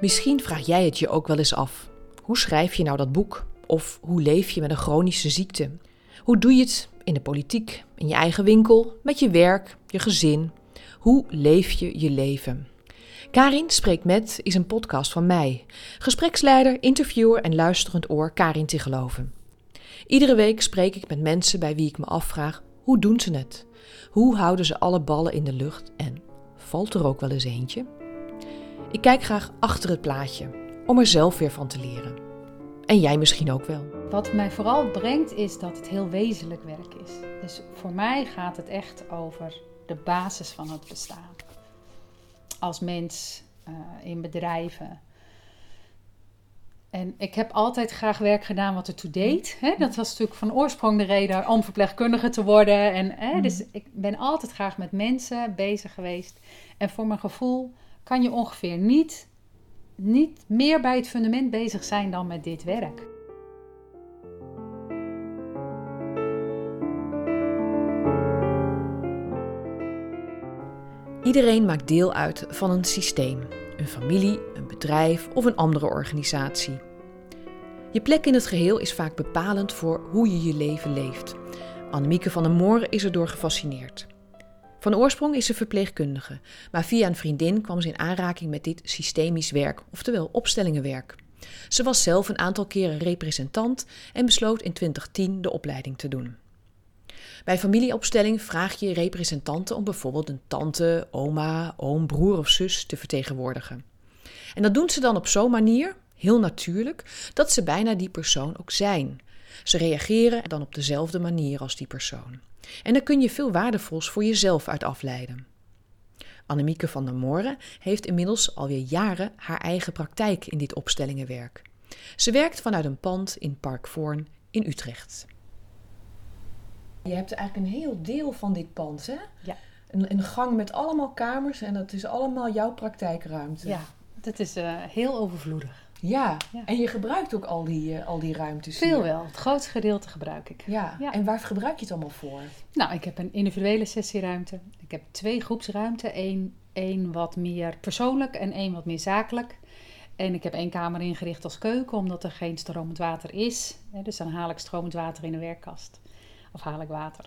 Misschien vraag jij het je ook wel eens af. Hoe schrijf je nou dat boek? Of hoe leef je met een chronische ziekte? Hoe doe je het in de politiek, in je eigen winkel, met je werk, je gezin? Hoe leef je je leven? Karin Spreekt Met is een podcast van mij, gespreksleider, interviewer en luisterend oor Karin te geloven. Iedere week spreek ik met mensen bij wie ik me afvraag: hoe doen ze het? Hoe houden ze alle ballen in de lucht en valt er ook wel eens eentje? Ik kijk graag achter het plaatje om er zelf weer van te leren. En jij misschien ook wel. Wat mij vooral brengt is dat het heel wezenlijk werk is. Dus voor mij gaat het echt over de basis van het bestaan. Als mens, uh, in bedrijven. En ik heb altijd graag werk gedaan wat ertoe deed. Hè? Dat was natuurlijk van oorsprong de reden om verpleegkundige te worden. En, hè? Mm. Dus ik ben altijd graag met mensen bezig geweest. En voor mijn gevoel kan je ongeveer niet, niet meer bij het fundament bezig zijn dan met dit werk. Iedereen maakt deel uit van een systeem, een familie, een bedrijf of een andere organisatie. Je plek in het geheel is vaak bepalend voor hoe je je leven leeft. Annemieke van der Mooren is erdoor gefascineerd. Van oorsprong is ze verpleegkundige, maar via een vriendin kwam ze in aanraking met dit systemisch werk, oftewel opstellingenwerk. Ze was zelf een aantal keren representant en besloot in 2010 de opleiding te doen. Bij familieopstelling vraag je representanten om bijvoorbeeld een tante, oma, oom, broer of zus te vertegenwoordigen. En dat doen ze dan op zo'n manier, heel natuurlijk, dat ze bijna die persoon ook zijn. Ze reageren dan op dezelfde manier als die persoon. En daar kun je veel waardevols voor jezelf uit afleiden. Annemieke van der Moren heeft inmiddels alweer jaren haar eigen praktijk in dit opstellingenwerk. Ze werkt vanuit een pand in Park Voorn in Utrecht. Je hebt eigenlijk een heel deel van dit pand, hè? Ja. Een, een gang met allemaal kamers en dat is allemaal jouw praktijkruimte. Ja, dat is uh, heel overvloedig. Ja. en je gebruikt ook al die, uh, al die ruimtes Veel hier. wel. Het grootste gedeelte gebruik ik. Ja. ja. en waar gebruik je het allemaal voor? Nou, ik heb een individuele sessieruimte. Ik heb twee groepsruimten. Eén, één wat meer persoonlijk en één wat meer zakelijk. En ik heb één kamer ingericht als keuken, omdat er geen stromend water is. Dus dan haal ik stromend water in de werkkast. Of haal ik water.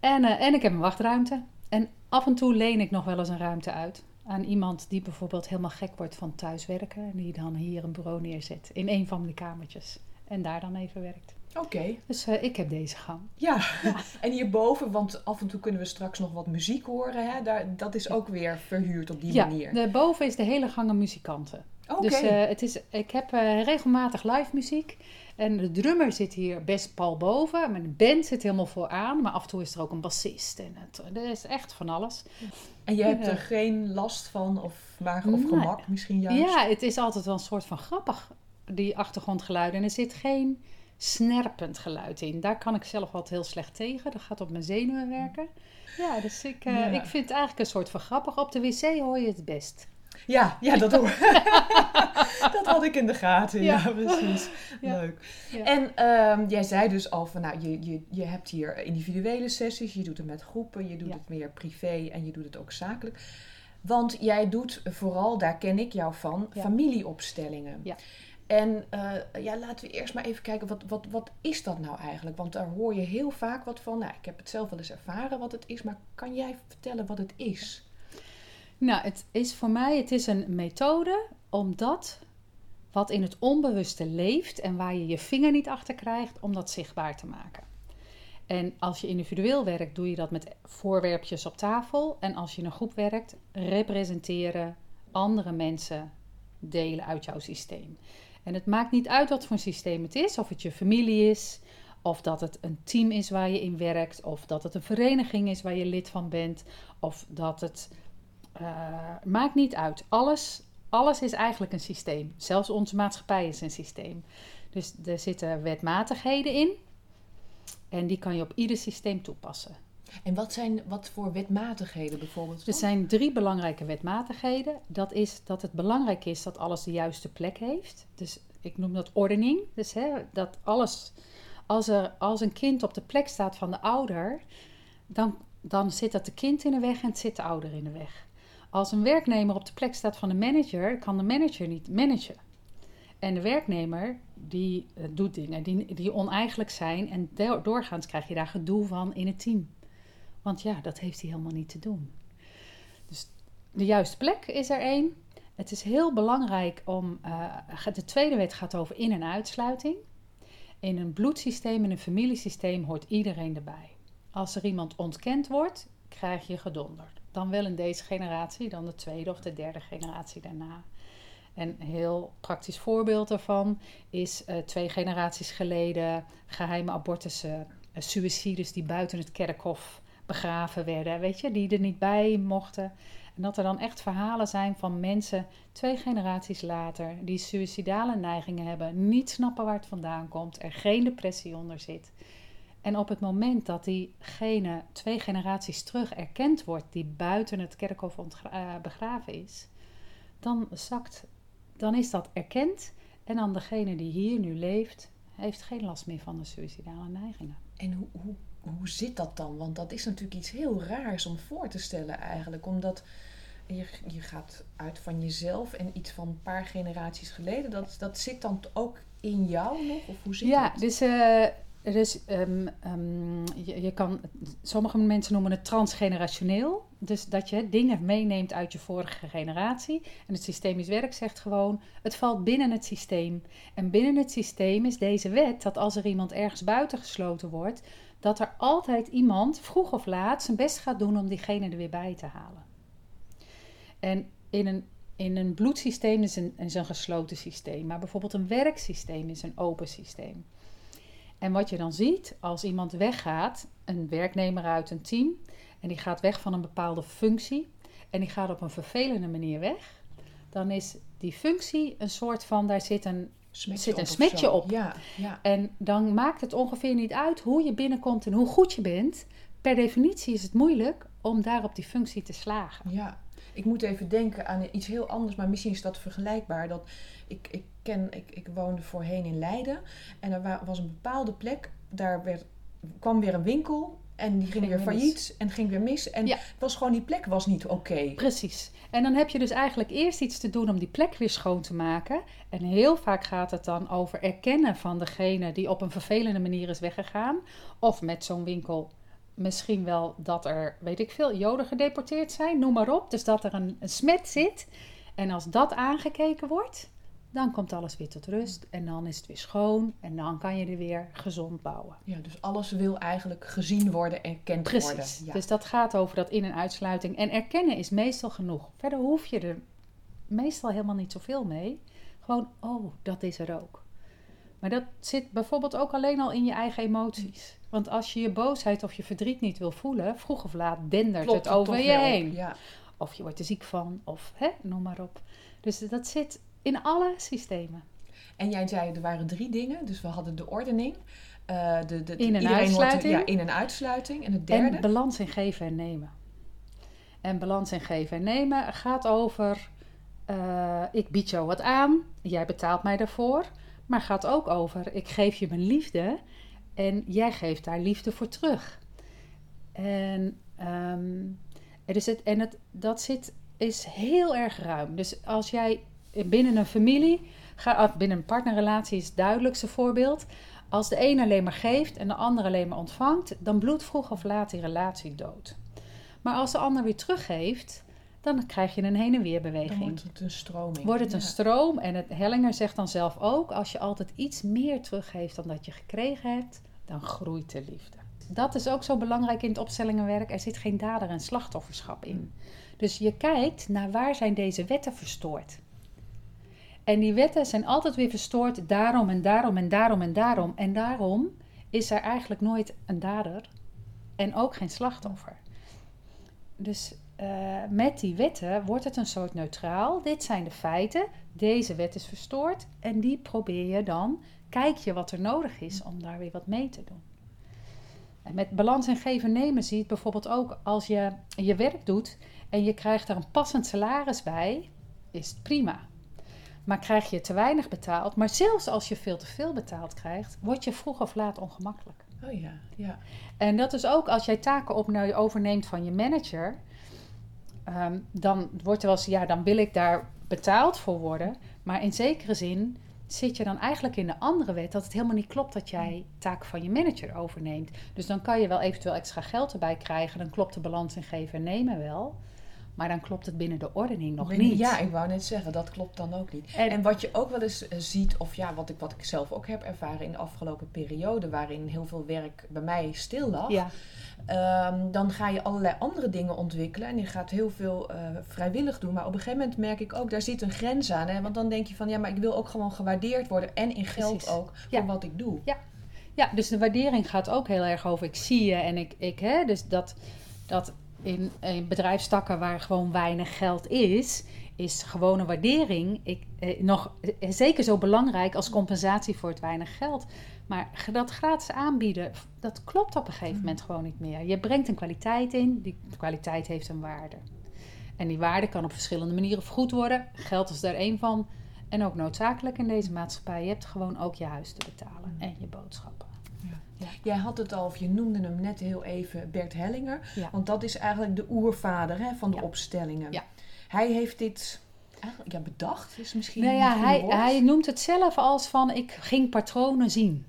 En, uh, en ik heb een wachtruimte. En af en toe leen ik nog wel eens een ruimte uit aan iemand die bijvoorbeeld helemaal gek wordt van thuiswerken. En die dan hier een bureau neerzet in een van die kamertjes. En daar dan even werkt. Oké. Dus uh, ik heb deze gang. Ja. en hierboven, want af en toe kunnen we straks nog wat muziek horen. Hè? Daar, dat is ook weer verhuurd op die ja, manier. Ja, boven is de hele gang aan muzikanten. Oké. Dus uh, het is, ik heb uh, regelmatig live muziek. En de drummer zit hier best pal boven. Maar de band zit helemaal vooraan. Maar af en toe is er ook een bassist. En het, er is echt van alles. En je hebt er geen last van of, maar, of gemak nee. misschien juist? Ja, het is altijd wel een soort van grappig, die achtergrondgeluiden. En er zit geen snerpend geluid in. Daar kan ik zelf altijd heel slecht tegen. Dat gaat op mijn zenuwen werken. Ja, dus ik, uh, ja. ik vind het eigenlijk een soort van grappig. Op de wc hoor je het best. Ja, ja dat, hoor. dat had ik in de gaten. Ja, ja precies. Ja. Leuk. Ja. En um, jij zei dus al van, nou, je, je, je hebt hier individuele sessies, je doet het met groepen, je doet het meer privé en je doet het ook zakelijk. Want jij doet vooral, daar ken ik jou van, familieopstellingen. Ja. En uh, ja, laten we eerst maar even kijken, wat, wat, wat is dat nou eigenlijk? Want daar hoor je heel vaak wat van. Nou, ik heb het zelf wel eens ervaren wat het is, maar kan jij vertellen wat het is? Nou, het is voor mij het is een methode om dat wat in het onbewuste leeft en waar je je vinger niet achter krijgt, om dat zichtbaar te maken. En als je individueel werkt, doe je dat met voorwerpjes op tafel. En als je in een groep werkt, representeren andere mensen delen uit jouw systeem. En het maakt niet uit wat voor systeem het is, of het je familie is, of dat het een team is waar je in werkt, of dat het een vereniging is waar je lid van bent, of dat het. Uh, maakt niet uit. Alles, alles is eigenlijk een systeem. Zelfs onze maatschappij is een systeem. Dus er zitten wetmatigheden in. En die kan je op ieder systeem toepassen. En wat zijn wat voor wetmatigheden bijvoorbeeld? Er zijn drie belangrijke wetmatigheden. Dat is dat het belangrijk is dat alles de juiste plek heeft. Dus ik noem dat ordening. Dus hè, dat alles, als, er, als een kind op de plek staat van de ouder, dan, dan zit dat de kind in de weg en het zit de ouder in de weg. Als een werknemer op de plek staat van de manager, kan de manager niet managen. En de werknemer die uh, doet dingen die, die oneigenlijk zijn en doorgaans krijg je daar gedoe van in het team. Want ja, dat heeft hij helemaal niet te doen. Dus de juiste plek is er één. Het is heel belangrijk om. Uh, de tweede wet gaat over in- en uitsluiting. In een bloedsysteem, in een familiesysteem hoort iedereen erbij. Als er iemand ontkend wordt, krijg je gedonder. Dan wel in deze generatie, dan de tweede of de derde generatie daarna. En een heel praktisch voorbeeld daarvan is uh, twee generaties geleden geheime abortussen, uh, suicides die buiten het kerkhof begraven werden, weet je, die er niet bij mochten. En dat er dan echt verhalen zijn van mensen twee generaties later die suïcidale neigingen hebben, niet snappen waar het vandaan komt, er geen depressie onder zit. En op het moment dat diegene twee generaties terug erkend wordt, die buiten het kerkhof uh, begraven is, dan zakt, dan is dat erkend. En dan degene die hier nu leeft, heeft geen last meer van de suïcidale neigingen. En hoe, hoe hoe zit dat dan? Want dat is natuurlijk iets heel raars om voor te stellen eigenlijk. Omdat je, je gaat uit van jezelf en iets van een paar generaties geleden. Dat, dat zit dan ook in jou nog? Of hoe zit ja, dat? dus... Uh, dus um, um, je, je, kan, sommige mensen noemen het transgenerationeel. Dus dat je dingen meeneemt uit je vorige generatie. En het systemisch werk zegt gewoon, het valt binnen het systeem. En binnen het systeem is deze wet dat als er iemand ergens buitengesloten wordt, dat er altijd iemand vroeg of laat zijn best gaat doen om diegene er weer bij te halen. En in een, in een bloedsysteem is een, is een gesloten systeem, maar bijvoorbeeld een werksysteem is een open systeem. En wat je dan ziet als iemand weggaat, een werknemer uit een team, en die gaat weg van een bepaalde functie en die gaat op een vervelende manier weg, dan is die functie een soort van, daar zit een smetje zit een op smetje zo. op. Ja, ja. En dan maakt het ongeveer niet uit hoe je binnenkomt en hoe goed je bent. Per definitie is het moeilijk om daar op die functie te slagen. Ja, ik moet even denken aan iets heel anders, maar misschien is dat vergelijkbaar. Dat ik, ik, ken, ik, ik woonde voorheen in Leiden en er wa- was een bepaalde plek, daar werd, kwam weer een winkel en die ging, Ging weer mis. failliet en ging weer mis. En Ja. het was gewoon, die plek was niet oké. Precies. En dan heb je dus eigenlijk eerst iets te doen om die plek weer schoon te maken. En heel vaak gaat het dan over erkennen van degene die op een vervelende manier is weggegaan. Of met zo'n winkel misschien wel dat er, weet ik veel, joden gedeporteerd zijn, noem maar op. Dus dat er een, een smet zit. En als dat aangekeken wordt, dan komt alles weer tot rust. En dan is het weer schoon. En dan kan je er weer gezond bouwen. Ja, dus alles wil eigenlijk gezien worden, erkend worden. Precies. Ja. Dus dat gaat over dat in- en uitsluiting. En erkennen is meestal genoeg. Verder hoef je er meestal helemaal niet zoveel mee. Gewoon, oh, dat is er ook. Maar dat zit bijvoorbeeld ook alleen al in je eigen emoties. Want als je je boosheid of je verdriet niet wil voelen, vroeg of laat dendert Klopt het over je heen. Ja. Of je wordt er ziek van, of hè, noem maar op. Dus dat zit in alle systemen. En jij zei, er waren drie dingen. Dus we hadden de ordening. eh, de, de, In- en uitsluiting. ja, in- en uitsluiting. En het derde? En balans in geven en nemen. En balans in geven en nemen gaat over: eh, ik bied jou wat aan, jij betaalt mij daarvoor. Maar gaat ook over: ik geef je mijn liefde en jij geeft daar liefde voor terug. En, is het, en het, dat zit, is heel erg ruim. Dus als jij binnen een familie, binnen een partnerrelatie is het duidelijkste voorbeeld. Als de een alleen maar geeft en de ander alleen maar ontvangt, dan bloedt vroeg of laat die relatie dood. Maar als de ander weer teruggeeft, dan krijg je een heen en weer Dan beweging. wordt het een stroming. Wordt het een stroom en het Hellinger zegt dan zelf ook: als je altijd iets meer teruggeeft dan dat je gekregen hebt, dan groeit de liefde. Dat is ook zo belangrijk in het opstellingenwerk. Er zit geen dader- en slachtofferschap in. Dus je kijkt naar waar zijn deze wetten verstoord. En die wetten zijn altijd weer verstoord daarom en daarom en daarom en daarom. En daarom is er eigenlijk nooit een dader en ook geen slachtoffer. Dus eh, met die wetten wordt het een soort neutraal. Dit zijn de feiten. Deze wet is verstoord. En die probeer je dan, kijk je wat er nodig is om daar weer wat mee te doen. En met balans en geven nemen zie je het bijvoorbeeld ook als je je werk doet en je krijgt er een passend salaris bij, is het prima. Maar krijg je te weinig betaald, maar zelfs als je veel te veel betaald krijgt, word je vroeg of laat ongemakkelijk. Oh ja, ja. En dat is ook als jij taken op, nou, overneemt van je manager. ehm, dan wordt er wel eens, ja, dan wil ik daar betaald voor worden. Maar in zekere zin zit je dan eigenlijk in de andere wet dat het helemaal niet klopt dat jij taken van je manager overneemt. Dus dan kan je wel eventueel extra geld erbij krijgen. Dan klopt de balans in geven en nemen wel. Maar dan klopt het binnen de ordening nog Binnen- niet. Ja, ik wou net zeggen, dat klopt dan ook niet. En- En, wat je ook wel eens eh, ziet, of ja, wat ik, wat ik zelf ook heb ervaren in de afgelopen periode, waarin heel veel werk bij mij stil lag, ja, ehm, dan ga je allerlei andere dingen ontwikkelen en je gaat heel veel eh, vrijwillig doen. Maar op een gegeven moment merk ik ook, daar zit een grens aan. Hè? Want dan denk je van, ja, maar ik wil ook gewoon gewaardeerd worden en in geld Precies. ook voor Ja. wat ik doe. Ja, dus de waardering gaat ook heel erg over ik zie je en ik, ik hè, dus dat, dat in, in bedrijfstakken waar gewoon weinig geld is, is gewone waardering ik, eh, nog eh, zeker zo belangrijk als compensatie voor het weinig geld. Maar dat gratis aanbieden, dat klopt op een gegeven moment gewoon niet meer. Je brengt een kwaliteit in, die kwaliteit heeft een waarde. En die waarde kan op verschillende manieren vergoed worden. Geld is daar één van. En ook noodzakelijk in deze maatschappij. Je hebt gewoon ook je huis te betalen en je boodschappen. Jij had het al, of je noemde hem net heel even, Bert Hellinger. Ja. Want dat is eigenlijk de oervader hè, van de Ja. opstellingen. Ja. Hij heeft dit eigenlijk, ja, bedacht, is misschien Nou ja, hij, woord. hij noemt het zelf als van ik ging patronen zien.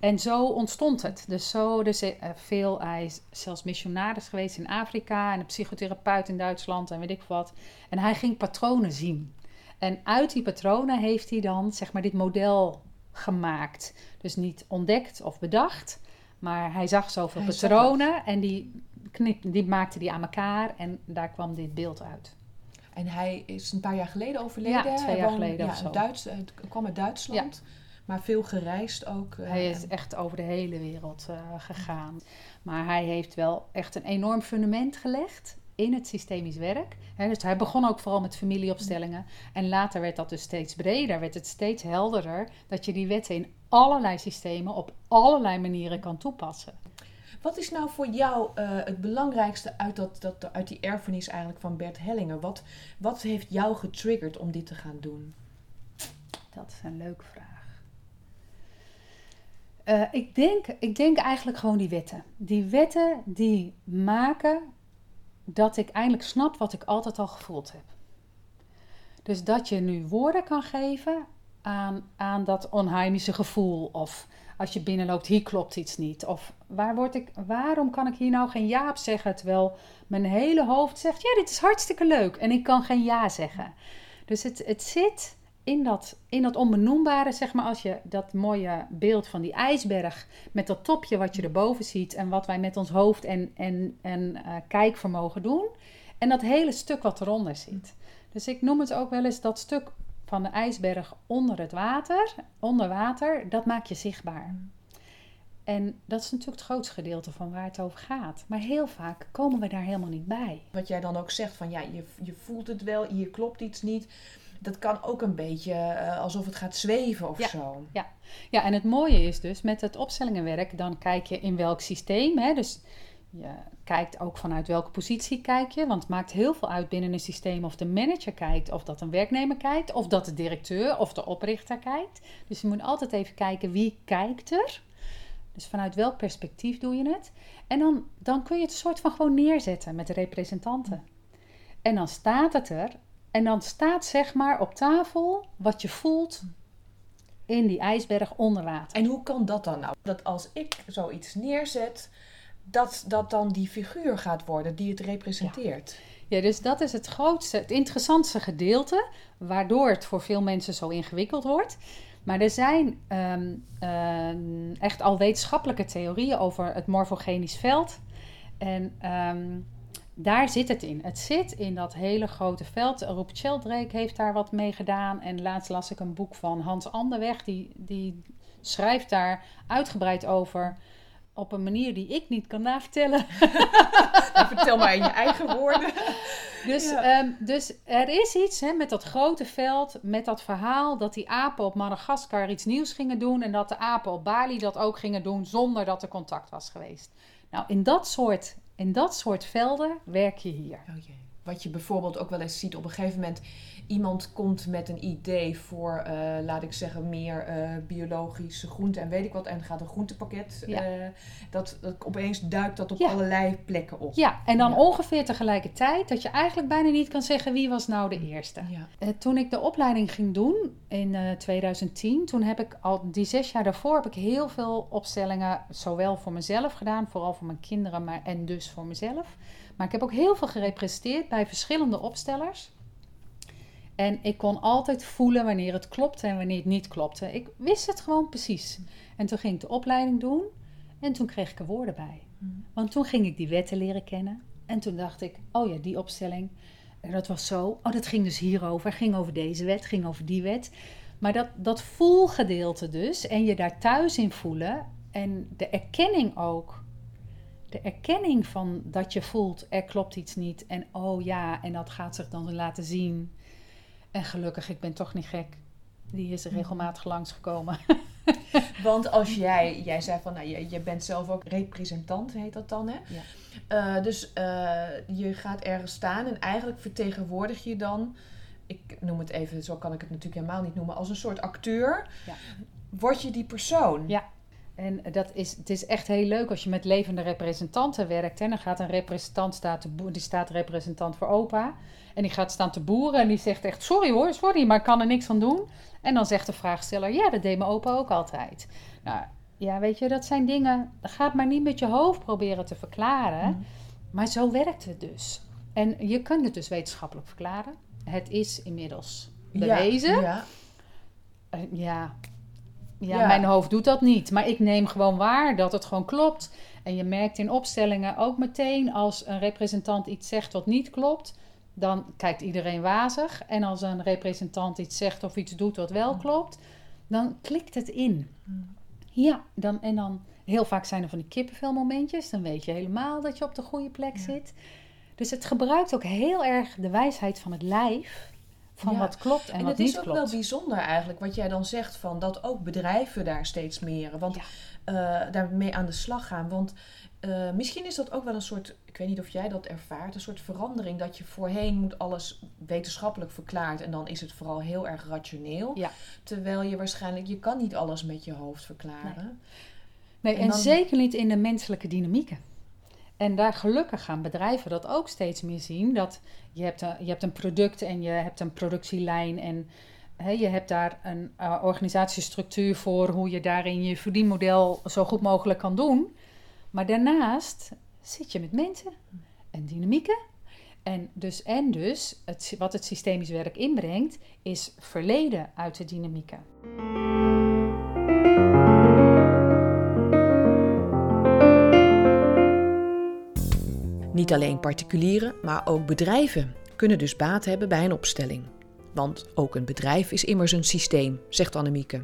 En zo ontstond het. Dus zo, dus eh, veel, hij is zelfs missionaris geweest in Afrika en een psychotherapeut in Duitsland en weet ik wat. En hij ging patronen zien. En uit die patronen heeft hij dan zeg maar dit model gemaakt. Dus niet ontdekt of bedacht, maar hij zag zoveel Hij zag patronen en die, knip, die maakte die aan elkaar en daar kwam dit beeld uit. En hij is een paar jaar geleden overleden. Ja, twee Hij jaar woonde- geleden ja, of zo. Duits, het kwam uit Duitsland. Maar veel gereisd ook. eh, Hij is echt over de hele wereld eh, gegaan. Maar hij heeft wel echt een enorm fundament gelegd in het systemisch werk. Hè, dus hij begon ook vooral met familieopstellingen. En later werd dat dus steeds breder, werd het steeds helderder dat je die wetten in allerlei systemen op allerlei manieren kan toepassen. Wat is nou voor jou eh, het belangrijkste uit, dat, dat, uit die erfenis eigenlijk van Bert Hellinger? Wat, wat heeft jou getriggerd om dit te gaan doen? Dat is een leuke vraag. Eh, ik, denk, ik denk eigenlijk gewoon die wetten. Die wetten die maken dat ik eindelijk snap wat ik altijd al gevoeld heb. Dus dat je nu woorden kan geven aan, aan dat onheimische gevoel. Of als je binnenloopt, hier klopt iets niet. Of waar word ik, waarom kan ik hier nou geen ja op zeggen? Terwijl mijn hele hoofd zegt, ja, dit is hartstikke leuk. En ik kan geen ja zeggen. Dus het, het zit in dat, in dat onbenoembare, zeg maar, als je dat mooie beeld van die ijsberg met dat topje wat je erboven ziet en wat wij met ons hoofd en, en, en eh, kijkvermogen doen. En dat hele stuk wat eronder zit. Dus ik noem het ook wel eens dat stuk van de ijsberg onder het water, onder water, dat maak je zichtbaar. En dat is natuurlijk het grootste gedeelte van waar het over gaat. Maar heel vaak komen we daar helemaal niet bij. Wat jij dan ook zegt van ja, je, je voelt het wel, hier klopt iets niet. Dat kan ook een beetje eh, alsof het gaat zweven of Ja. zo. Ja, en het mooie is dus met het opstellingenwerk, dan kijk je in welk systeem. Hè? Dus je kijkt ook vanuit welke positie kijk je. Want het maakt heel veel uit binnen een systeem of de manager kijkt, of dat een werknemer kijkt, of dat de directeur of de oprichter kijkt. Dus je moet altijd even kijken wie kijkt er. Dus vanuit welk perspectief doe je het? En dan, dan kun je het soort van gewoon neerzetten met de representanten. En dan staat het er. En dan staat zeg maar op tafel wat je voelt in die ijsberg onder water. En hoe kan dat dan nou? Dat als ik zoiets neerzet, dat dat dan die figuur gaat worden die het representeert. Ja, dus dat is het grootste, het interessantste gedeelte, waardoor het voor veel mensen zo ingewikkeld wordt. Maar er zijn ehm, ehm, echt al wetenschappelijke theorieën over het morfogenisch veld. En ehm, daar zit het in. Het zit in dat hele grote veld. Roep Sheldrake heeft daar wat mee gedaan. En laatst las ik een boek van Hans Anderweg. Die, die schrijft daar uitgebreid over. Op een manier die ik niet kan navertellen. Nou, vertel maar in je eigen woorden. Dus, Ja. ehm, dus er is iets hè, met dat grote veld, met dat verhaal dat die apen op Madagaskar iets nieuws gingen doen en dat de apen op Bali dat ook gingen doen zonder dat er contact was geweest. Nou, in dat soort, in dat soort velden werk je hier. Oh jee. Wat je bijvoorbeeld ook wel eens ziet op een gegeven moment. Iemand komt met een idee voor, eh, laat ik zeggen, meer eh, biologische groenten en weet ik wat. En gaat een groentepakket. Ja. eh, dat, dat opeens duikt dat op Ja. allerlei plekken op. Ja, en dan Ja. ongeveer tegelijkertijd dat je eigenlijk bijna niet kan zeggen wie was nou de eerste. Ja. Toen ik de opleiding ging doen in eh, 2010, toen heb ik al die zes jaar daarvoor heb ik heel veel opstellingen, zowel voor mezelf gedaan, vooral voor mijn kinderen, maar en dus voor mezelf. Maar ik heb ook heel veel gerepresenteerd bij verschillende opstellers. En ik kon altijd voelen wanneer het klopte en wanneer het niet klopte. Ik wist het gewoon precies. En toen ging ik de opleiding doen en toen kreeg ik er woorden bij. Mm. Want toen ging ik die wetten leren kennen. En toen dacht ik, oh ja, die opstelling. En dat was zo. Oh, dat ging dus hierover. Ging over deze wet, ging over die wet. Maar dat, dat voelgedeelte dus. En je daar thuis in voelen. En de erkenning ook. De erkenning van dat je voelt, er klopt iets niet. En oh ja, en dat gaat zich dan laten zien. En gelukkig, ik ben toch niet gek. Die is er regelmatig langsgekomen. Want als jij, jij zei van, nou, je, je bent zelf ook representant, heet dat dan, hè? Ja. Eh, dus eh, je gaat ergens staan en eigenlijk vertegenwoordig je dan, ik noem het even, zo kan ik het natuurlijk helemaal niet noemen, als een soort acteur. Ja. Word je die persoon? Ja. En dat is, het is echt heel leuk als je met levende representanten werkt. En dan gaat een representant, staat te boe- die staat representant voor opa. En die gaat staan te boeren en die zegt echt, sorry hoor, sorry, maar ik kan er niks aan doen. En dan zegt de vraagsteller, ja, dat deed mijn opa ook altijd. Nou, ja, weet je, dat zijn dingen, ga het maar niet met je hoofd proberen te verklaren. Mhm. Maar zo werkt het dus. En je kunt het dus wetenschappelijk verklaren. Het is inmiddels bewezen. Ja, ja. Eh, ja. Ja. Mijn hoofd doet dat niet. Maar ik neem gewoon waar dat het gewoon klopt. En je merkt in opstellingen ook meteen als een representant iets zegt wat niet klopt, dan kijkt iedereen wazig. En als een representant iets zegt of iets doet wat wel klopt, dan klikt het in. Mm. Ja, dan, en dan heel vaak zijn er van die kippenvelmomentjes. Dan weet je helemaal dat je op de goede plek Ja. zit. Dus het gebruikt ook heel erg de wijsheid van het lijf. Van Ja. wat klopt en, En wat het is niet ook klopt. wel bijzonder eigenlijk wat jij dan zegt van dat ook bedrijven daar steeds meer, want Ja. eh, daarmee aan de slag gaan. Want eh, misschien is dat ook wel een soort, ik weet niet of jij dat ervaart, een soort verandering dat je voorheen moet alles wetenschappelijk verklaard en dan is het vooral heel erg rationeel. Ja. Terwijl je waarschijnlijk, je kan niet alles met je hoofd verklaren. Nee, En en, dan- zeker niet in de menselijke dynamieken. En daar gelukkig gaan bedrijven dat ook steeds meer zien. Dat je hebt een, je hebt een product en je hebt een productielijn en je hebt daar een eh, organisatiestructuur voor hoe je daarin je verdienmodel zo goed mogelijk kan doen. Maar daarnaast zit je met mensen en dynamieken. En dus, en dus het, wat het systemisch werk inbrengt, is verleden uit de dynamieken. Niet alleen particulieren, maar ook bedrijven kunnen dus baat hebben bij een opstelling. Want ook een bedrijf is immers een systeem, zegt Annemieke.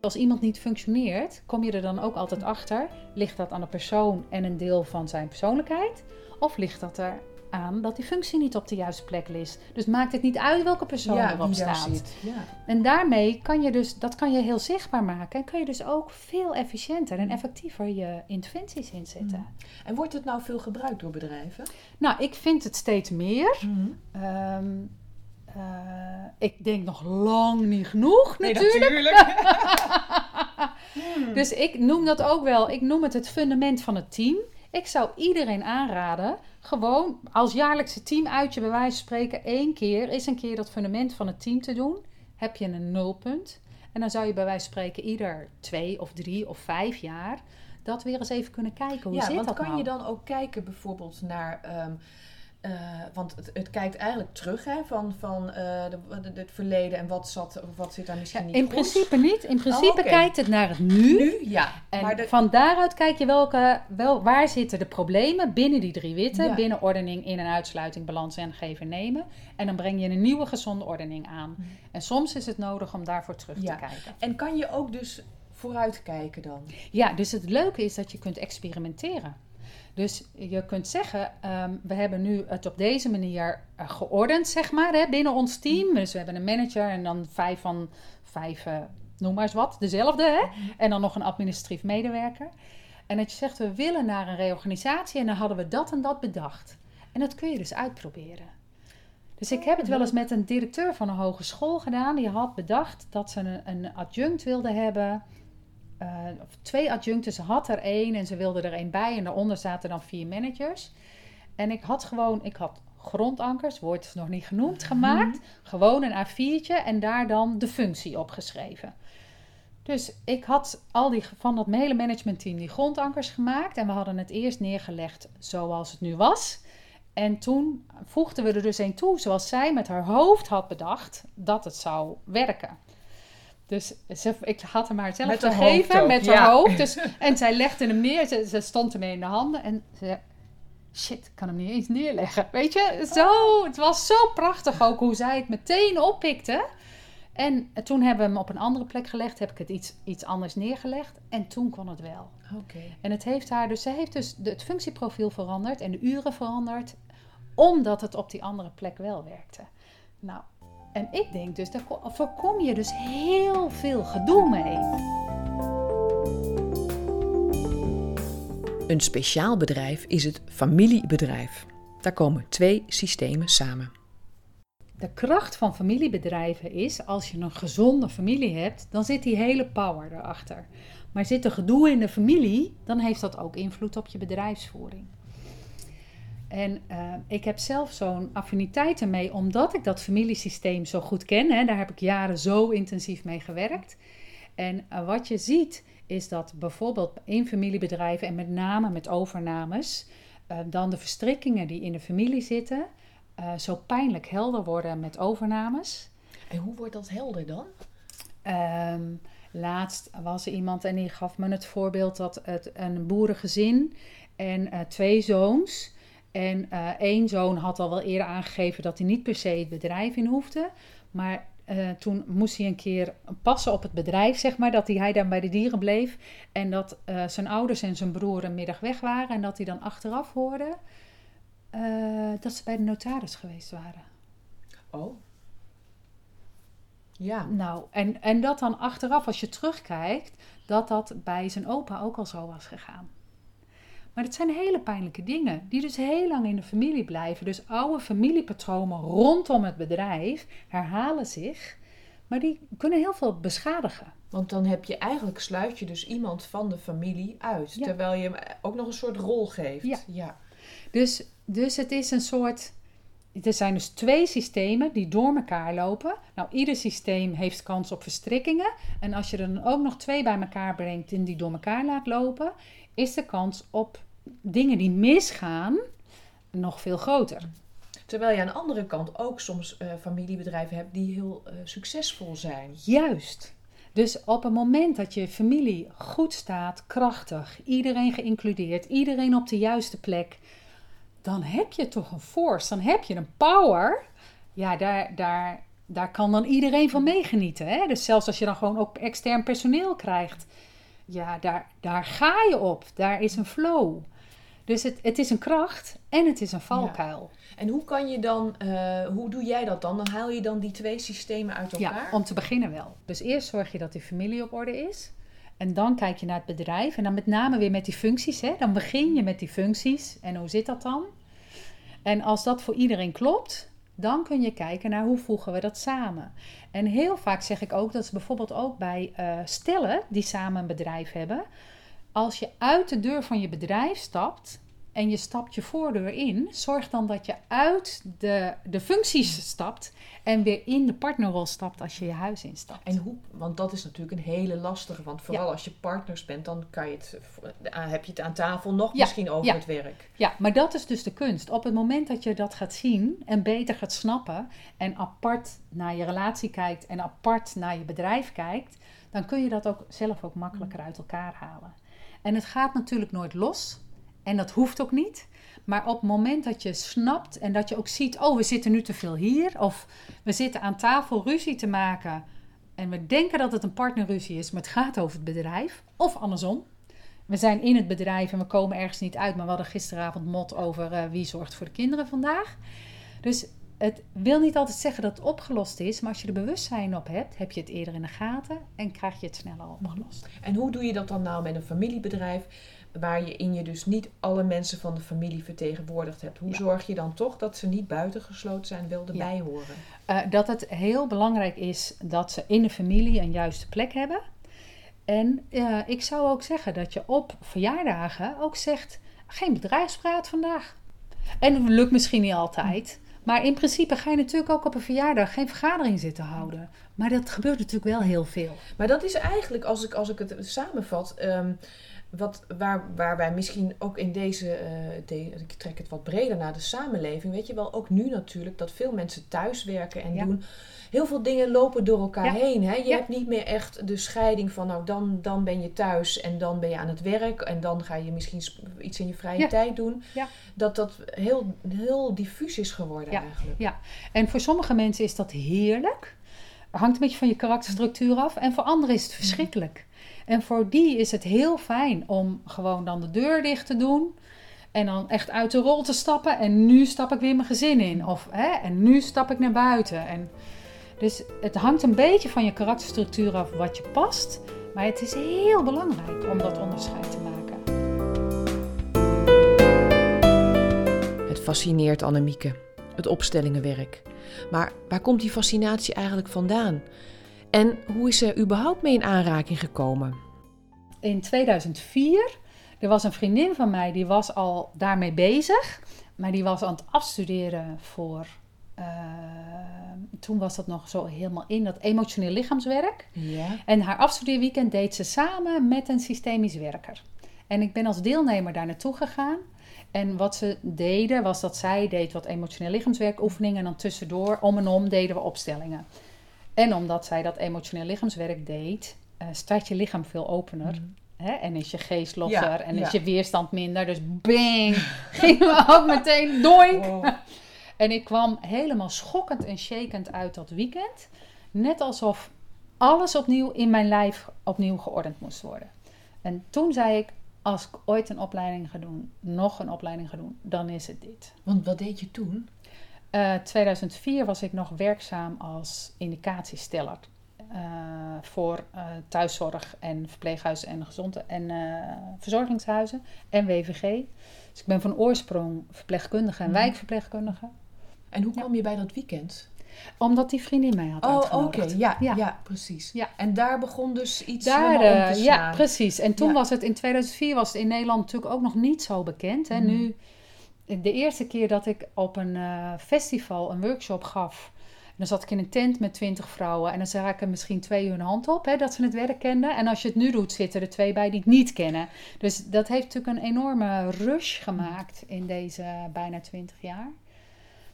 Als iemand niet functioneert, kom je er dan ook altijd achter. Ligt dat aan de persoon en een deel van zijn persoonlijkheid? Of ligt dat er aan dat die functie niet op de juiste plek is? Dus maakt het niet uit welke persoon erop staat. Ja. En daarmee kan je dus, dat kan je heel zichtbaar maken. En kan je dus ook veel efficiënter en effectiever je interventies inzetten. En wordt het nou veel gebruikt door bedrijven? Nou, ik vind het steeds meer. Ehm, eh, ik denk nog lang niet genoeg natuurlijk. Dus ik noem dat ook wel, ik noem het het fundament van het team. Ik zou iedereen aanraden, gewoon als jaarlijkse teamuitje bij wijze van spreken één keer, is een keer dat fundament van het team te doen. Heb je een nulpunt. En dan zou je bij wijze van spreken ieder twee of drie of vijf jaar dat weer eens even kunnen kijken. Hoe ja, zit want dat kan nou? je dan ook kijken bijvoorbeeld naar... ehm, eh, want het, het kijkt eigenlijk terug hè, van, van eh, de, de- het verleden en wat, zat, wat zit daar misschien Ja, niet in goed. principe niet. In principe Oh, oké. kijkt het naar het nu. Nu, ja. En maar de, van daaruit kijk je welke, wel, waar zitten de problemen binnen die drie witten. Ja. Binnen ordening, in- en uitsluiting, balans en geven nemen. En dan breng je een nieuwe gezonde ordening aan. Mhm. En soms is het nodig om daarvoor terug Ja. te kijken. en kan je ook dus vooruitkijken dan? Ja, dus het leuke is dat je kunt experimenteren. Dus je kunt zeggen, ehm, we hebben nu het op deze manier eh, geordend, zeg maar, hè, binnen ons team. Dus we hebben een manager en dan vijf van vijf, eh, noem maar eens wat, dezelfde. Hè? En dan nog een administratief medewerker. En dat je zegt, we willen naar een reorganisatie en dan hadden we dat en dat bedacht. En dat kun je dus uitproberen. Dus ik heb het wel eens met een directeur van een hogeschool gedaan. Die had bedacht dat ze een, een adjunct wilde hebben. Uh, of twee adjuncten. Ze had er één en ze wilde er één bij. En daaronder zaten dan vier managers. En ik had gewoon, ik had grondankers, wordt nog niet genoemd, mhm. gemaakt. Gewoon een A4'tje en daar dan de functie opgeschreven. Dus ik had al die, van dat hele managementteam die grondankers gemaakt. En we hadden het eerst neergelegd zoals het nu was. En toen voegden we er dus een toe zoals zij met haar hoofd had bedacht dat het zou werken. Dus ze, ik had hem maar zelf met gegeven met haar hoofd. Dus, en zij legde hem neer, ze, ze stond ermee in de handen en ze shit, ik kan hem niet eens neerleggen. Weet je, zo, het was zo prachtig ook hoe zij het meteen oppikte. En toen hebben we hem op een andere plek gelegd, heb ik het iets, iets anders neergelegd en toen kon het wel. Oké. En het heeft haar dus, ze heeft dus het functieprofiel veranderd en de uren veranderd, omdat het op die andere plek wel werkte. Nou, en ik denk dus, daar voorkom je dus heel veel gedoe mee. Een speciaal bedrijf is het familiebedrijf. Daar komen twee systemen samen. De kracht van familiebedrijven is, als je een gezonde familie hebt, dan zit die hele power erachter. Maar zit er gedoe in de familie, dan heeft dat ook invloed op je bedrijfsvoering. En uh, ik heb zelf zo'n affiniteit ermee, omdat ik dat familiesysteem zo goed ken. Hè, daar heb ik jaren zo intensief mee gewerkt. En uh, wat je ziet, is dat bijvoorbeeld in familiebedrijven en met name met overnames, uh, dan de verstrikkingen die in de familie zitten, zo pijnlijk helder worden met overnames. En hoe wordt dat helder dan? Um, laatst was er iemand en die gaf me het voorbeeld dat het een boerengezin en twee zoons en uh, één zoon had al wel eerder aangegeven dat hij niet per se het bedrijf in hoefde. Maar uh, toen moest hij een keer passen op het bedrijf, zeg maar, dat hij, hij dan bij de dieren bleef. En dat uh, zijn ouders en zijn broer een middag weg waren. En dat hij dan achteraf hoorde dat ze bij de notaris geweest waren. Oh. Ja. Nou, en, en dat dan achteraf, als je terugkijkt, dat dat bij zijn opa ook al zo was gegaan. Maar het zijn hele pijnlijke dingen, die dus heel lang in de familie blijven. Dus oude familiepatronen rondom het bedrijf herhalen zich, maar die kunnen heel veel beschadigen. Want dan heb je eigenlijk sluit je dus iemand van de familie uit, terwijl je hem ook nog een soort rol geeft. Ja. ja. Dus, dus het is een soort. Er zijn dus twee systemen die door elkaar lopen. Nou, ieder systeem heeft kans op verstrikkingen. En als je er dan ook nog twee bij elkaar brengt en die door elkaar laat lopen, is de kans op dingen die misgaan nog veel groter. Terwijl je aan de andere kant ook soms uh, familiebedrijven hebt die heel uh, succesvol zijn. Juist. Dus op het moment dat je familie goed staat, krachtig, iedereen geïncludeerd, iedereen op de juiste plek, dan heb je toch een force, dan heb je een power. Ja, daar, daar, daar kan dan iedereen van meegenieten. Hè? Dus zelfs als je dan gewoon ook extern personeel krijgt, ja, daar, daar ga je op. Daar is een flow. Dus het, het is een kracht en het is een valkuil. En hoe kan je dan, uh, hoe doe jij dat dan? Dan haal je dan die twee systemen uit elkaar? Ja, om te beginnen wel. Dus eerst zorg je dat die familie op orde is. En dan kijk je naar het bedrijf. En dan met name weer met die functies. Hè? Dan begin je met die functies. En hoe zit dat dan? En als dat voor iedereen klopt, dan kun je kijken naar hoe voegen we dat samen. En heel vaak zeg ik ook dat ze bijvoorbeeld ook bij uh, stellen die samen een bedrijf hebben als je uit de deur van je bedrijf stapt en je stapt je voordeur in, zorg dan dat je uit de, de functies stapt en weer in de partnerrol stapt als je je huis instapt. En hoe, want dat is natuurlijk een hele lastige, want vooral als je partners bent, dan kan je het, heb je het aan tafel nog misschien over het werk. Ja, maar dat is dus de kunst. Op het moment dat je dat gaat zien en beter gaat snappen en apart naar je relatie kijkt en apart naar je bedrijf kijkt, dan kun je dat ook zelf ook makkelijker uit elkaar halen. En het gaat natuurlijk nooit los. En dat hoeft ook niet. Maar op het moment dat je snapt en dat je ook ziet, oh, we zitten nu te veel hier. Of we zitten aan tafel ruzie te maken. En we denken dat het een partnerruzie is, maar het gaat over het bedrijf. Of andersom. We zijn in het bedrijf en we komen ergens niet uit. Maar we hadden gisteravond mot over uh, wie zorgt voor de kinderen vandaag. Dus het wil niet altijd zeggen dat het opgelost is, maar als je er bewustzijn op hebt, heb je het eerder in de gaten en krijg je het sneller opgelost. En hoe doe je dat dan nou met een familiebedrijf? waar je in je dus niet alle mensen van de familie vertegenwoordigd hebt. Hoe Ja. zorg je dan toch dat ze niet buitengesloten zijn, wel erbij horen? Eh, dat het heel belangrijk is dat ze in de familie een juiste plek hebben. En eh, ik zou ook zeggen dat je op verjaardagen ook zegt: geen bedrijfspraat vandaag. En dat lukt misschien niet altijd. Maar in principe ga je natuurlijk ook op een verjaardag geen vergadering zitten houden. Maar dat gebeurt natuurlijk wel heel veel. Maar dat is eigenlijk, als ik, als ik het samenvat, ehm, wat, waar, waar wij misschien ook in deze, eh, de- ik trek het wat breder naar de samenleving, weet je wel, ook nu natuurlijk, dat veel mensen thuiswerken en Ja. doen. Heel veel dingen lopen door elkaar Ja. heen. Hè? Je Ja. hebt niet meer echt de scheiding van, nou dan, dan ben je thuis en dan ben je aan het werk en dan ga je misschien iets in je vrije Ja. tijd doen. Ja. Dat dat heel, heel diffuus is geworden Ja. eigenlijk. En voor sommige mensen is dat heerlijk. Hangt een beetje van je karakterstructuur af. En voor anderen is het verschrikkelijk. En voor die is het heel fijn om gewoon dan de deur dicht te doen. En dan echt uit de rol te stappen. En nu stap ik weer mijn gezin in. Of, hè, en nu stap ik naar buiten. En dus het hangt een beetje van je karakterstructuur af wat je past. Maar het is heel belangrijk om dat onderscheid te maken. Het fascineert Annemieke, het opstellingenwerk. Maar waar komt die fascinatie eigenlijk vandaan? En hoe is ze überhaupt mee in aanraking gekomen? in 2004. Er was een vriendin van mij die was al daarmee bezig. Maar die was aan het afstuderen voor. eh, toen was dat nog zo helemaal in dat emotioneel lichaamswerk. Ja. En haar afstudeerweekend deed ze samen met een systemisch werker. En ik ben als deelnemer daar naartoe gegaan. En wat ze deden was dat zij deed wat emotioneel lichaamswerk oefeningen. En dan tussendoor, om en om, deden we opstellingen. En omdat zij dat emotioneel lichaamswerk deed, eh, staat je lichaam veel opener. Hè? En is je geest losser Ja, en ja. is je weerstand minder. Dus bang, gingen we ook meteen doink. Wow. En ik kwam helemaal schokkend en shakend uit dat weekend. Net alsof alles opnieuw in mijn lijf opnieuw geordend moest worden. En toen zei ik, als ik ooit een opleiding ga doen, nog een opleiding ga doen, dan is het dit. Want wat deed je toen? Eh 2004 was ik nog werkzaam als indicatiesteller eh, voor eh, thuiszorg en verpleeghuizen en gezonde en eh, verzorgingshuizen en WVG. Dus ik ben van oorsprong verpleegkundige en Mhm. wijkverpleegkundige. En hoe Ja. kwam je bij dat weekend? Omdat die vriendin mij had Oh, oké. Ja, ja. Ja. precies. Ja. En daar begon dus iets Daar, eh, te ja, precies. En toen Ja. was het in 2004 was het in Nederland natuurlijk ook nog niet zo bekend. Hè. Mhm. Nu, de eerste keer dat ik op een eh, festival een workshop gaf, dan zat ik in een tent met twintig vrouwen en dan zaken misschien twee uur een hand op, hè, dat ze het werk kenden. En als je het nu doet, zitten er twee bij die het niet kennen. Dus dat heeft natuurlijk een enorme rush gemaakt in deze bijna twintig jaar.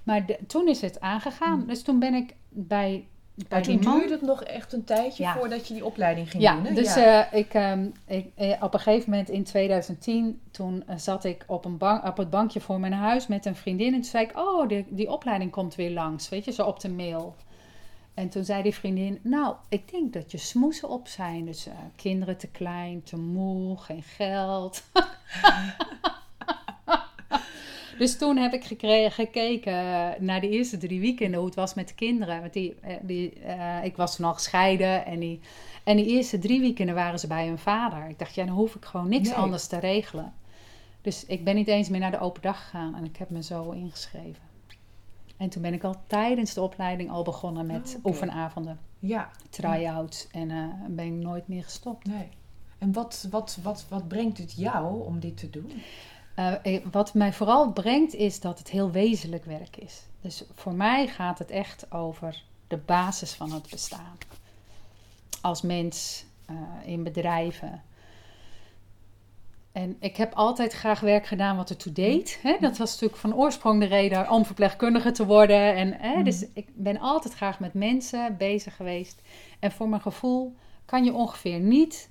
Maar de- toen is het aangegaan. Mhm. Dus toen ben ik bij Maar toen duurde het nog echt een tijdje Ja. voordat je die opleiding ging Ja, doen. hè? dus ja. eh, ik, ehm, ik, eh, op een gegeven moment in 2010, toen eh, zat ik op, een bank, op het bankje voor mijn huis met een vriendin. En toen zei ik, oh, die, die opleiding komt weer langs, weet je, zo op de mail. En toen zei die vriendin, nou, ik denk dat je smoesen op zijn. Dus kinderen te klein, te moe, geen geld. dus toen heb ik gekregen, gekeken naar de eerste drie weekenden hoe het was met de kinderen. Want die, eh, die, eh, ik was toen al gescheiden en die, en die eerste drie weekenden waren ze bij hun vader. Ik dacht, ja, dan hoef ik gewoon niks Nee. anders te regelen. Dus ik ben niet eens meer naar de open dag gegaan en ik heb me zo ingeschreven. En toen ben ik al tijdens de opleiding al begonnen met Oh, oké. oefenavonden, ja. try-outs en eh, ben ik nooit meer gestopt. Nee. En wat, wat, wat, wat brengt het jou om dit te doen? Eh, wat mij vooral brengt is dat het heel wezenlijk werk is. Dus voor mij gaat het echt over de basis van het bestaan. Als mens, eh, in bedrijven. En ik heb altijd graag werk gedaan wat ertoe deed. Hè? Dat was natuurlijk van oorsprong de reden om verpleegkundige te worden. En, hè, Mhm. Dus ik ben altijd graag met mensen bezig geweest. En voor mijn gevoel kan je ongeveer niet,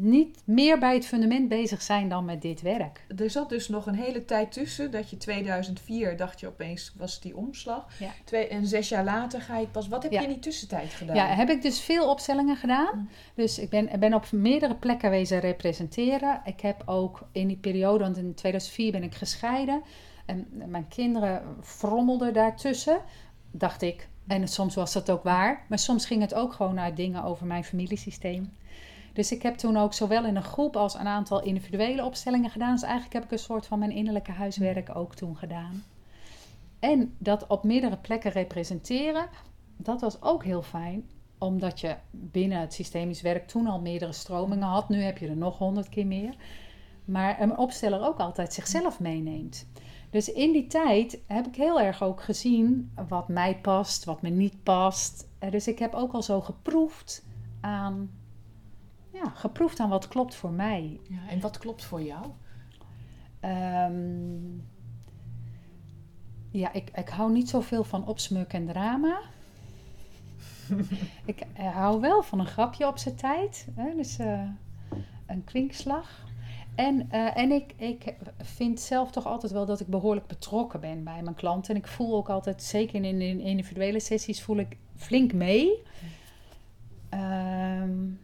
niet meer bij het fundament bezig zijn dan met dit werk. Er zat dus nog een hele tijd tussen dat je 2004 dacht je opeens was die omslag. Ja. Twee, en zes jaar later ga je pas. Wat heb Ja. je in die tussentijd gedaan? Ja, heb ik dus veel opstellingen gedaan. Mm. Dus ik ben, ben op meerdere plekken wezen representeren. Ik heb ook in die periode, want in 2004 ben ik gescheiden. En mijn kinderen frommelden daartussen, dacht ik. En soms was dat ook waar. Maar soms ging het ook gewoon naar dingen over mijn familiesysteem. Dus ik heb toen ook zowel in een groep als een aantal individuele opstellingen gedaan. Dus eigenlijk heb ik een soort van mijn innerlijke huiswerk ook toen gedaan. En dat op meerdere plekken representeren, dat was ook heel fijn omdat je binnen het systemisch werk toen al meerdere stromingen had. Nu heb je er nog honderd keer meer. Maar een opsteller ook altijd zichzelf meeneemt. Dus in die tijd heb ik heel erg ook gezien wat mij past, wat me niet past. Dus ik heb ook al zo geproefd aan, ja, geproefd aan wat klopt voor mij. Ja, en wat klopt voor jou? Ehm, ja, ik, ik hou niet zoveel van opsmuk en drama. ik eh, hou wel van een grapje op zijn tijd. Hè? Dus uh, een kwinkslag. En, uh, en ik, ik vind zelf toch altijd wel dat ik behoorlijk betrokken ben bij mijn klanten. En ik voel ook altijd, zeker in, in individuele sessies, voel ik flink mee. Um,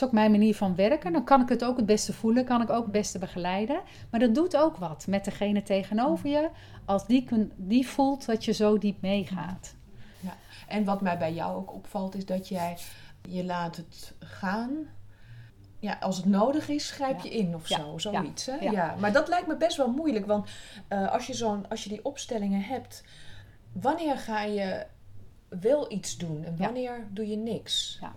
is ook mijn manier van werken. Dan kan ik het ook het beste voelen, kan ik ook het beste begeleiden. Maar dat doet ook wat met degene tegenover je, als die, kun, die voelt dat je zo diep meegaat. Ja. En wat mij bij jou ook opvalt, is dat jij je laat het gaan ja, als het nodig is, grijp je in of zo. Zoiets. Ja. Hè? Ja. Maar dat lijkt me best wel moeilijk. Want uh, als, je zo'n, als je die opstellingen hebt, wanneer ga je wel iets doen en wanneer doe je niks? Ja.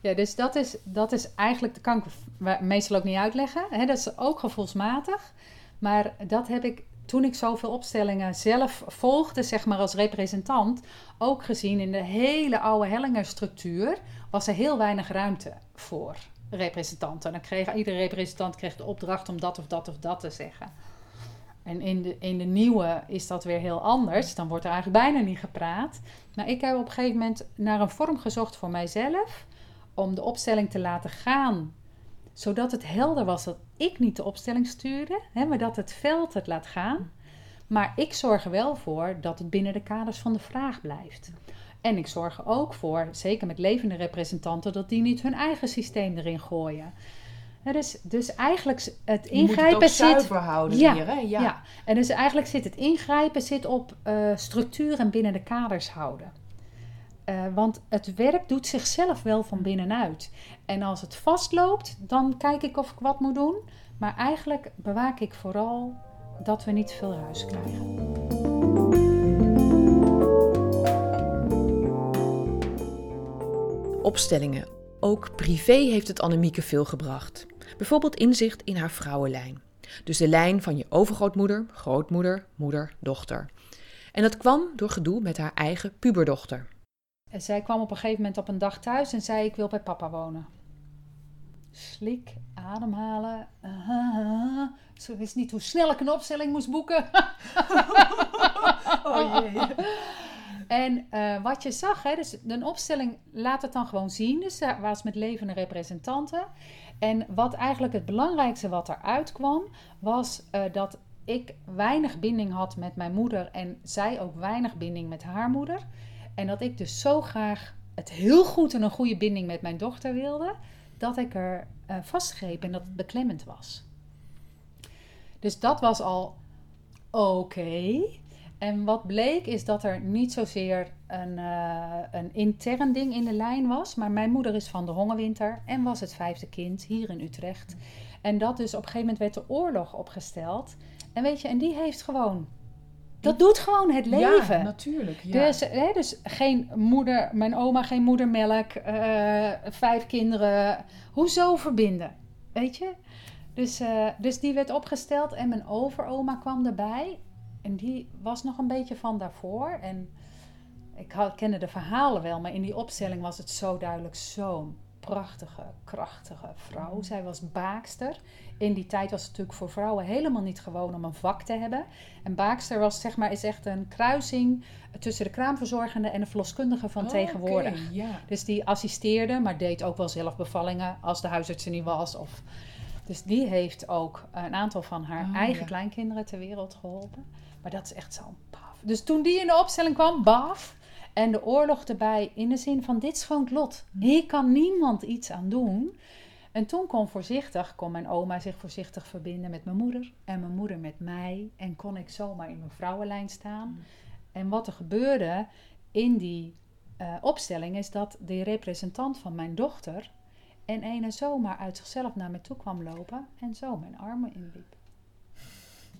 Ja, dus dat is, dat is eigenlijk, dat kan ik meestal ook niet uitleggen. Hè? Dat is ook gevoelsmatig. Maar dat heb ik toen ik zoveel opstellingen zelf volgde, zeg maar als representant, ook gezien in de hele oude Hellinger-structuur, was er heel weinig ruimte voor representanten. Dan kreeg iedere representant kreeg de opdracht om dat of dat of dat te zeggen. En in de, in de nieuwe is dat weer heel anders. Dan wordt er eigenlijk bijna niet gepraat. Maar ik heb op een gegeven moment naar een vorm gezocht voor mijzelf. Om de opstelling te laten gaan. Zodat het helder was dat ik niet de opstelling stuurde. Hè, maar dat het veld het laat gaan. Maar ik zorg er wel voor dat het binnen de kaders van de vraag blijft. En ik zorg er ook voor, zeker met levende representanten, dat die niet hun eigen systeem erin gooien. Dus, dus eigenlijk het ingrijpen het zuiver houden ja, hier, hè? Ja. ja. En dus eigenlijk zit het ingrijpen zit op uh, structuur en binnen de kaders houden. Uh, want het werk doet zichzelf wel van binnenuit. En als het vastloopt, dan kijk ik of ik wat moet doen. Maar eigenlijk bewaak ik vooral dat we niet veel ruis krijgen. opstellingen. Ook privé heeft het Annemieke veel gebracht. Bijvoorbeeld inzicht in haar vrouwenlijn. Dus de lijn van je overgrootmoeder, grootmoeder, moeder, dochter. En dat kwam door gedoe met haar eigen puberdochter. Zij kwam op een gegeven moment op een dag thuis en zei: Ik wil bij papa wonen. Slik, ademhalen. Uh, Ze wist niet hoe snel ik een opstelling moest boeken. oh jee. En uh, wat je zag, hè, dus een opstelling laat het dan gewoon zien. Dus daar was met levende representanten. En wat eigenlijk het belangrijkste wat eruit kwam, was uh, dat ik weinig binding had met mijn moeder en zij ook weinig binding met haar moeder. En dat ik dus zo graag het heel goed en een goede binding met mijn dochter wilde, dat ik er uh, vastgreep en dat het beklemmend was. Dus dat was al oké. En wat bleek is dat er niet zozeer een, uh, een intern ding in de lijn was. Maar mijn moeder is van de hongerwinter en was het vijfde kind hier in Utrecht. En dat dus op een gegeven moment werd de oorlog opgesteld. En weet je, en die heeft gewoon dat doet gewoon het leven. Ja, natuurlijk. Ja. Dus, hè, dus geen moeder, mijn oma geen moedermelk, uh, vijf kinderen. Hoezo verbinden? Weet je? Dus, uh, dus die werd opgesteld en mijn overoma kwam erbij. En die was nog een beetje van daarvoor. En ik had, kende de verhalen wel, maar in die opstelling was het zo duidelijk zo'n prachtige, krachtige vrouw. Zij was baakster. In die tijd was het natuurlijk voor vrouwen helemaal niet gewoon om een vak te hebben. En baakster was, zeg maar, is echt een kruising tussen de kraamverzorgende en de verloskundige van oh, tegenwoordig. Okay, yeah. Dus die assisteerde, maar deed ook wel zelf bevallingen als de huisarts er niet was. Of... Dus die heeft ook een aantal van haar oh, eigen ja. kleinkinderen ter wereld geholpen. Maar dat is echt zo'n paf. Dus toen die in de opstelling kwam, baf. En de oorlog erbij in de zin van dit het lot. Hier kan niemand iets aan doen. En toen kon voorzichtig, kon mijn oma zich voorzichtig verbinden met mijn moeder. En mijn moeder met mij. En kon ik zomaar in mijn vrouwenlijn staan. Mm. En wat er gebeurde in die uh, opstelling is dat de representant van mijn dochter En ene zomaar uit zichzelf naar me toe kwam lopen en zo mijn armen inliep.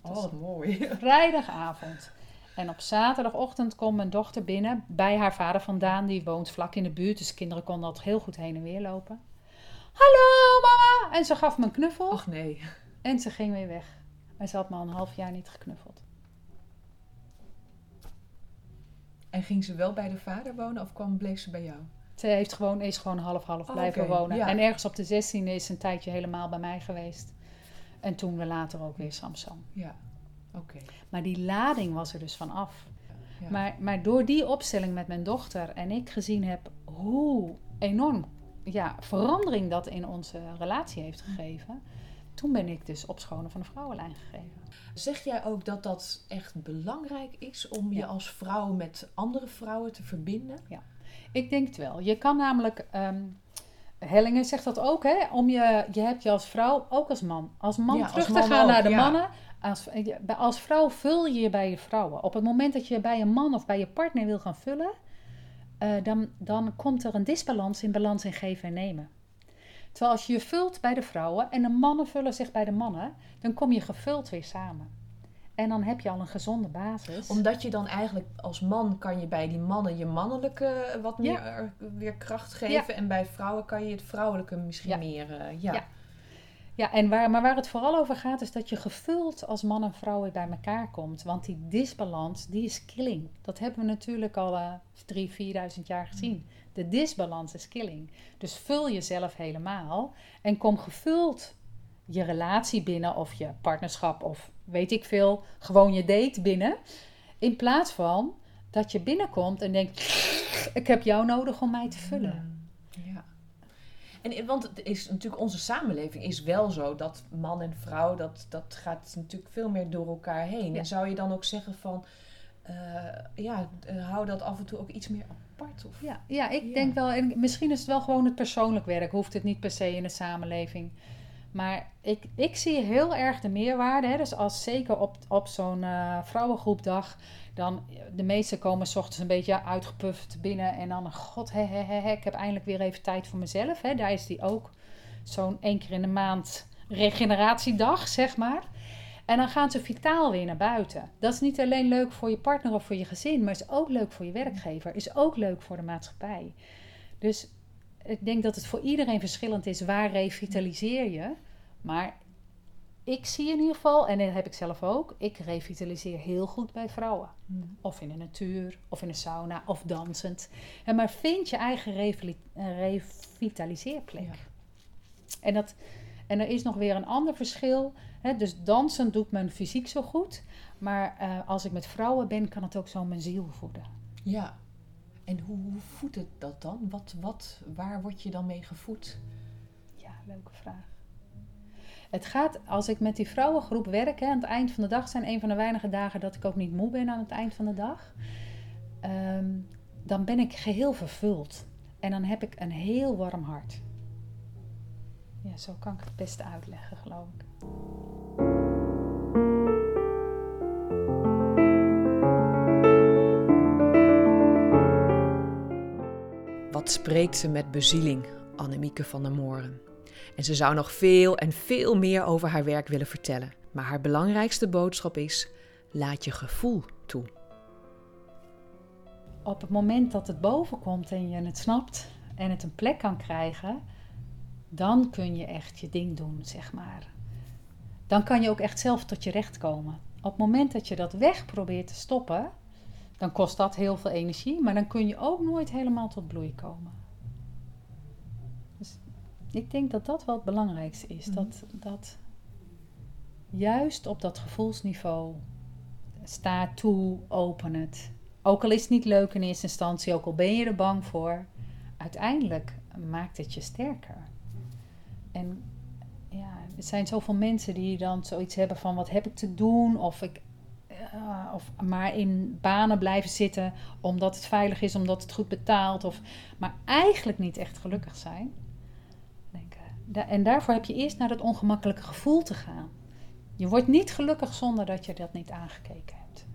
Oh, wat mooi. Vrijdagavond. En op zaterdagochtend komt mijn dochter binnen bij haar vader vandaan. Die woont vlak in de buurt, dus kinderen konden altijd heel goed heen en weer lopen. Hallo mama! En ze gaf me een knuffel. Och nee. En ze ging weer weg. En ze had me al een half jaar niet geknuffeld. En ging ze wel bij de vader wonen of kwam, bleef ze bij jou? Ze heeft gewoon, is gewoon half-half Oh, blijven wonen. ja. En ergens op de 16e is ze een tijdje helemaal bij mij geweest. En toen we later ook weer Samsung. Ja. Maar die lading was er dus van af. Ja. Maar, maar door die opstelling met mijn dochter en ik gezien heb hoe enorm ja, verandering dat in onze relatie heeft gegeven. Toen ben ik dus op schonen van de vrouwenlijn gegeven. Zeg jij ook dat dat echt belangrijk is om je Ja. als vrouw met andere vrouwen te verbinden? Ik denk het wel. Je kan namelijk, ehm Hellingen zegt dat ook, hè? Om je, je hebt je als vrouw, ook als man, als man Ja, als terug man te gaan ook, naar de ja. mannen. Als, als vrouw vul je je bij je vrouwen. Op het moment dat je bij een man of bij je partner wil gaan vullen, eh, dan, dan komt er een disbalans in balans in geven en nemen. Terwijl als je je vult bij de vrouwen en de mannen vullen zich bij de mannen, dan kom je gevuld weer samen. En dan heb je al een gezonde basis. Omdat je dan eigenlijk als man kan je bij die mannen je mannelijke eh, wat meer Ja. eh, weer kracht geven. En bij vrouwen kan je het vrouwelijke misschien Ja. meer. eh, ja. Ja. En waar, maar waar het vooral over gaat, is dat je gevuld als man en vrouw weer bij elkaar komt. Want die disbalans, die is killing. Dat hebben we natuurlijk al eh 3.000, 4.000 jaar gezien. De disbalans is killing. Dus vul jezelf helemaal en kom gevuld je relatie binnen of je partnerschap of weet ik veel, gewoon je date binnen. In plaats van dat je binnenkomt en denkt, ik heb jou nodig om mij te vullen. En, eh, want het is natuurlijk, onze samenleving is wel zo dat man en vrouw, dat, dat gaat natuurlijk veel meer door elkaar heen. Ja. En zou je dan ook zeggen van, eh, ja, eh, hou dat af en toe ook iets meer apart? Of? Ja, ja ik Ja. denk wel, en misschien is het wel gewoon het persoonlijk werk, hoeft het niet per se in de samenleving. Maar ik, ik zie heel erg de meerwaarde. Hè? Dus als zeker op, op zo'n eh, vrouwengroepdag, dan de meesten komen s ochtends een beetje uitgepuft binnen en dan, god, hè, ik heb eindelijk weer even tijd voor mezelf. Hè? Daar is die ook zo'n één keer in de maand regeneratiedag, zeg maar. En dan gaan ze vitaal weer naar buiten. Dat is niet alleen leuk voor je partner of voor je gezin, maar is ook leuk voor je werkgever. Is ook leuk voor de maatschappij. Dus ik denk dat het voor iedereen verschillend is waar revitaliseer je. Maar ik zie in ieder geval, en dat heb ik zelf ook, ik revitaliseer heel goed bij vrouwen. Mm. Of in de natuur, of in een sauna, of dansend. En maar vind je eigen eh, revitaliseerplek. Ja. En, dat, en er is nog weer een ander verschil. Hè? Dus dansen doet mijn fysiek zo goed. Maar eh, als ik met vrouwen ben, kan het ook zo mijn ziel voeden. Ja. En hoe, hoe voedt het dat dan? Wat, wat, waar word je dan mee gevoed? Ja, leuke vraag. Het gaat, als ik met die vrouwengroep werk, hè, aan het eind van de dag zijn een van de weinige dagen dat ik ook niet moe ben aan het eind van de dag. Ehm, dan ben ik geheel vervuld. En dan heb ik een heel warm hart. Ja, zo kan ik het beste uitleggen, geloof ik. Spreekt ze met bezieling, Annemieke van der Mooren. En ze zou nog veel en veel meer over haar werk willen vertellen. Maar haar belangrijkste boodschap is: laat je gevoel toe. Op het moment dat het boven komt en je het snapt en het een plek kan krijgen, dan kun je echt je ding doen, zeg maar. Dan kan je ook echt zelf tot je recht komen. Op het moment dat je dat weg probeert te stoppen, dan kost dat heel veel energie, maar dan kun je ook nooit helemaal tot bloei komen. Dus ik denk dat dat wel het belangrijkste is. Mhm. Dat, dat juist op dat gevoelsniveau sta toe, open het. Ook al is het niet leuk in eerste instantie, ook al ben je er bang voor, uiteindelijk maakt het je sterker. En ja, er zijn zoveel mensen die dan zoiets hebben van wat heb ik te doen? Of ik eh, of maar in banen blijven zitten omdat het veilig is, omdat het goed betaalt. Of, maar eigenlijk niet echt gelukkig zijn. Denk, eh, en daarvoor heb je eerst naar dat ongemakkelijke gevoel te gaan. Je wordt niet gelukkig zonder dat je dat niet aangekeken hebt.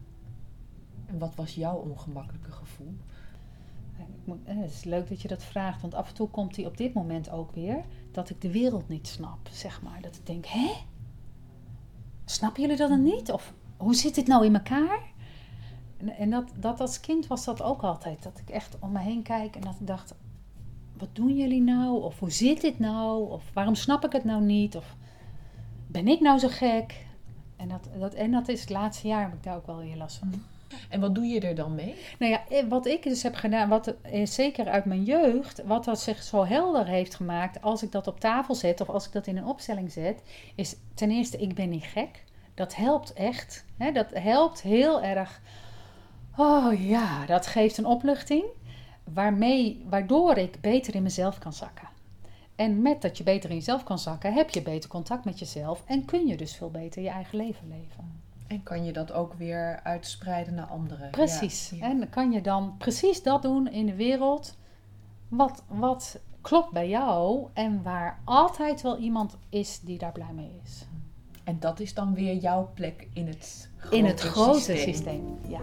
En wat was jouw ongemakkelijke gevoel? moet, eh, het is leuk dat je dat vraagt, want af en toe komt hij op dit moment ook weer dat ik de wereld niet snap, zeg maar. Dat ik denk, hè? Snappen jullie dat dan niet? Of hoe zit dit nou in elkaar? En, en dat, dat als kind was dat ook altijd. Dat ik echt om me heen kijk en dat ik dacht, wat doen jullie nou? Of hoe zit dit nou? Of waarom snap ik het nou niet? Of ben ik nou zo gek? En dat, dat, en dat is het laatste jaar heb ik daar ook wel weer last van. En wat doe je er dan mee? Nou ja, eh, wat ik dus heb gedaan, wat, eh, zeker uit mijn jeugd, wat dat zich zo helder heeft gemaakt als ik dat op tafel zet of als ik dat in een opstelling zet, is ten eerste, ik ben niet gek. Dat helpt echt. Hè? Dat helpt heel erg. Oh ja, dat geeft een opluchting waarmee, waardoor ik beter in mezelf kan zakken. En met dat je beter in jezelf kan zakken, heb je beter contact met jezelf en kun je dus veel beter je eigen leven leven. En kan je dat ook weer uitspreiden naar anderen. Precies. En kan je dan precies dat doen in de wereld wat, wat klopt bij jou en waar altijd wel iemand is die daar blij mee is. En dat is dan weer jouw plek in het grote In het grote systeem. systeem, ja.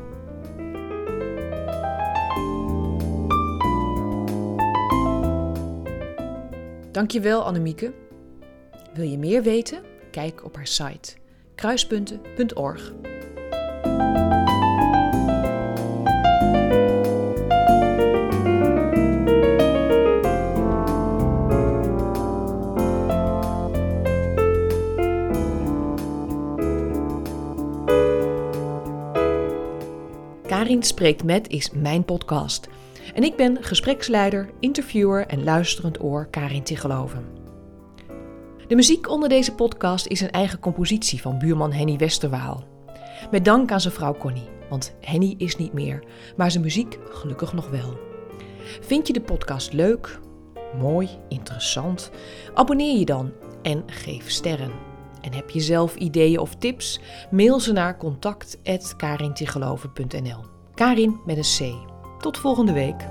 Dankjewel Annemieke. Wil je meer weten? Kijk op haar site kruispunten.org. Karin Spreekt Met is mijn podcast. En ik ben gespreksleider, interviewer en luisterend oor Karin Tigeloven. De muziek onder deze podcast is een eigen compositie van buurman Henny Westerwaal. Met dank aan zijn vrouw Connie, want Henny is niet meer, maar zijn muziek gelukkig nog wel. Vind je de podcast leuk, mooi, interessant? Abonneer je dan en geef sterren. En heb je zelf ideeën of tips? Mail ze naar contact@karintigeloven.nl. Karin met een C. Tot volgende week.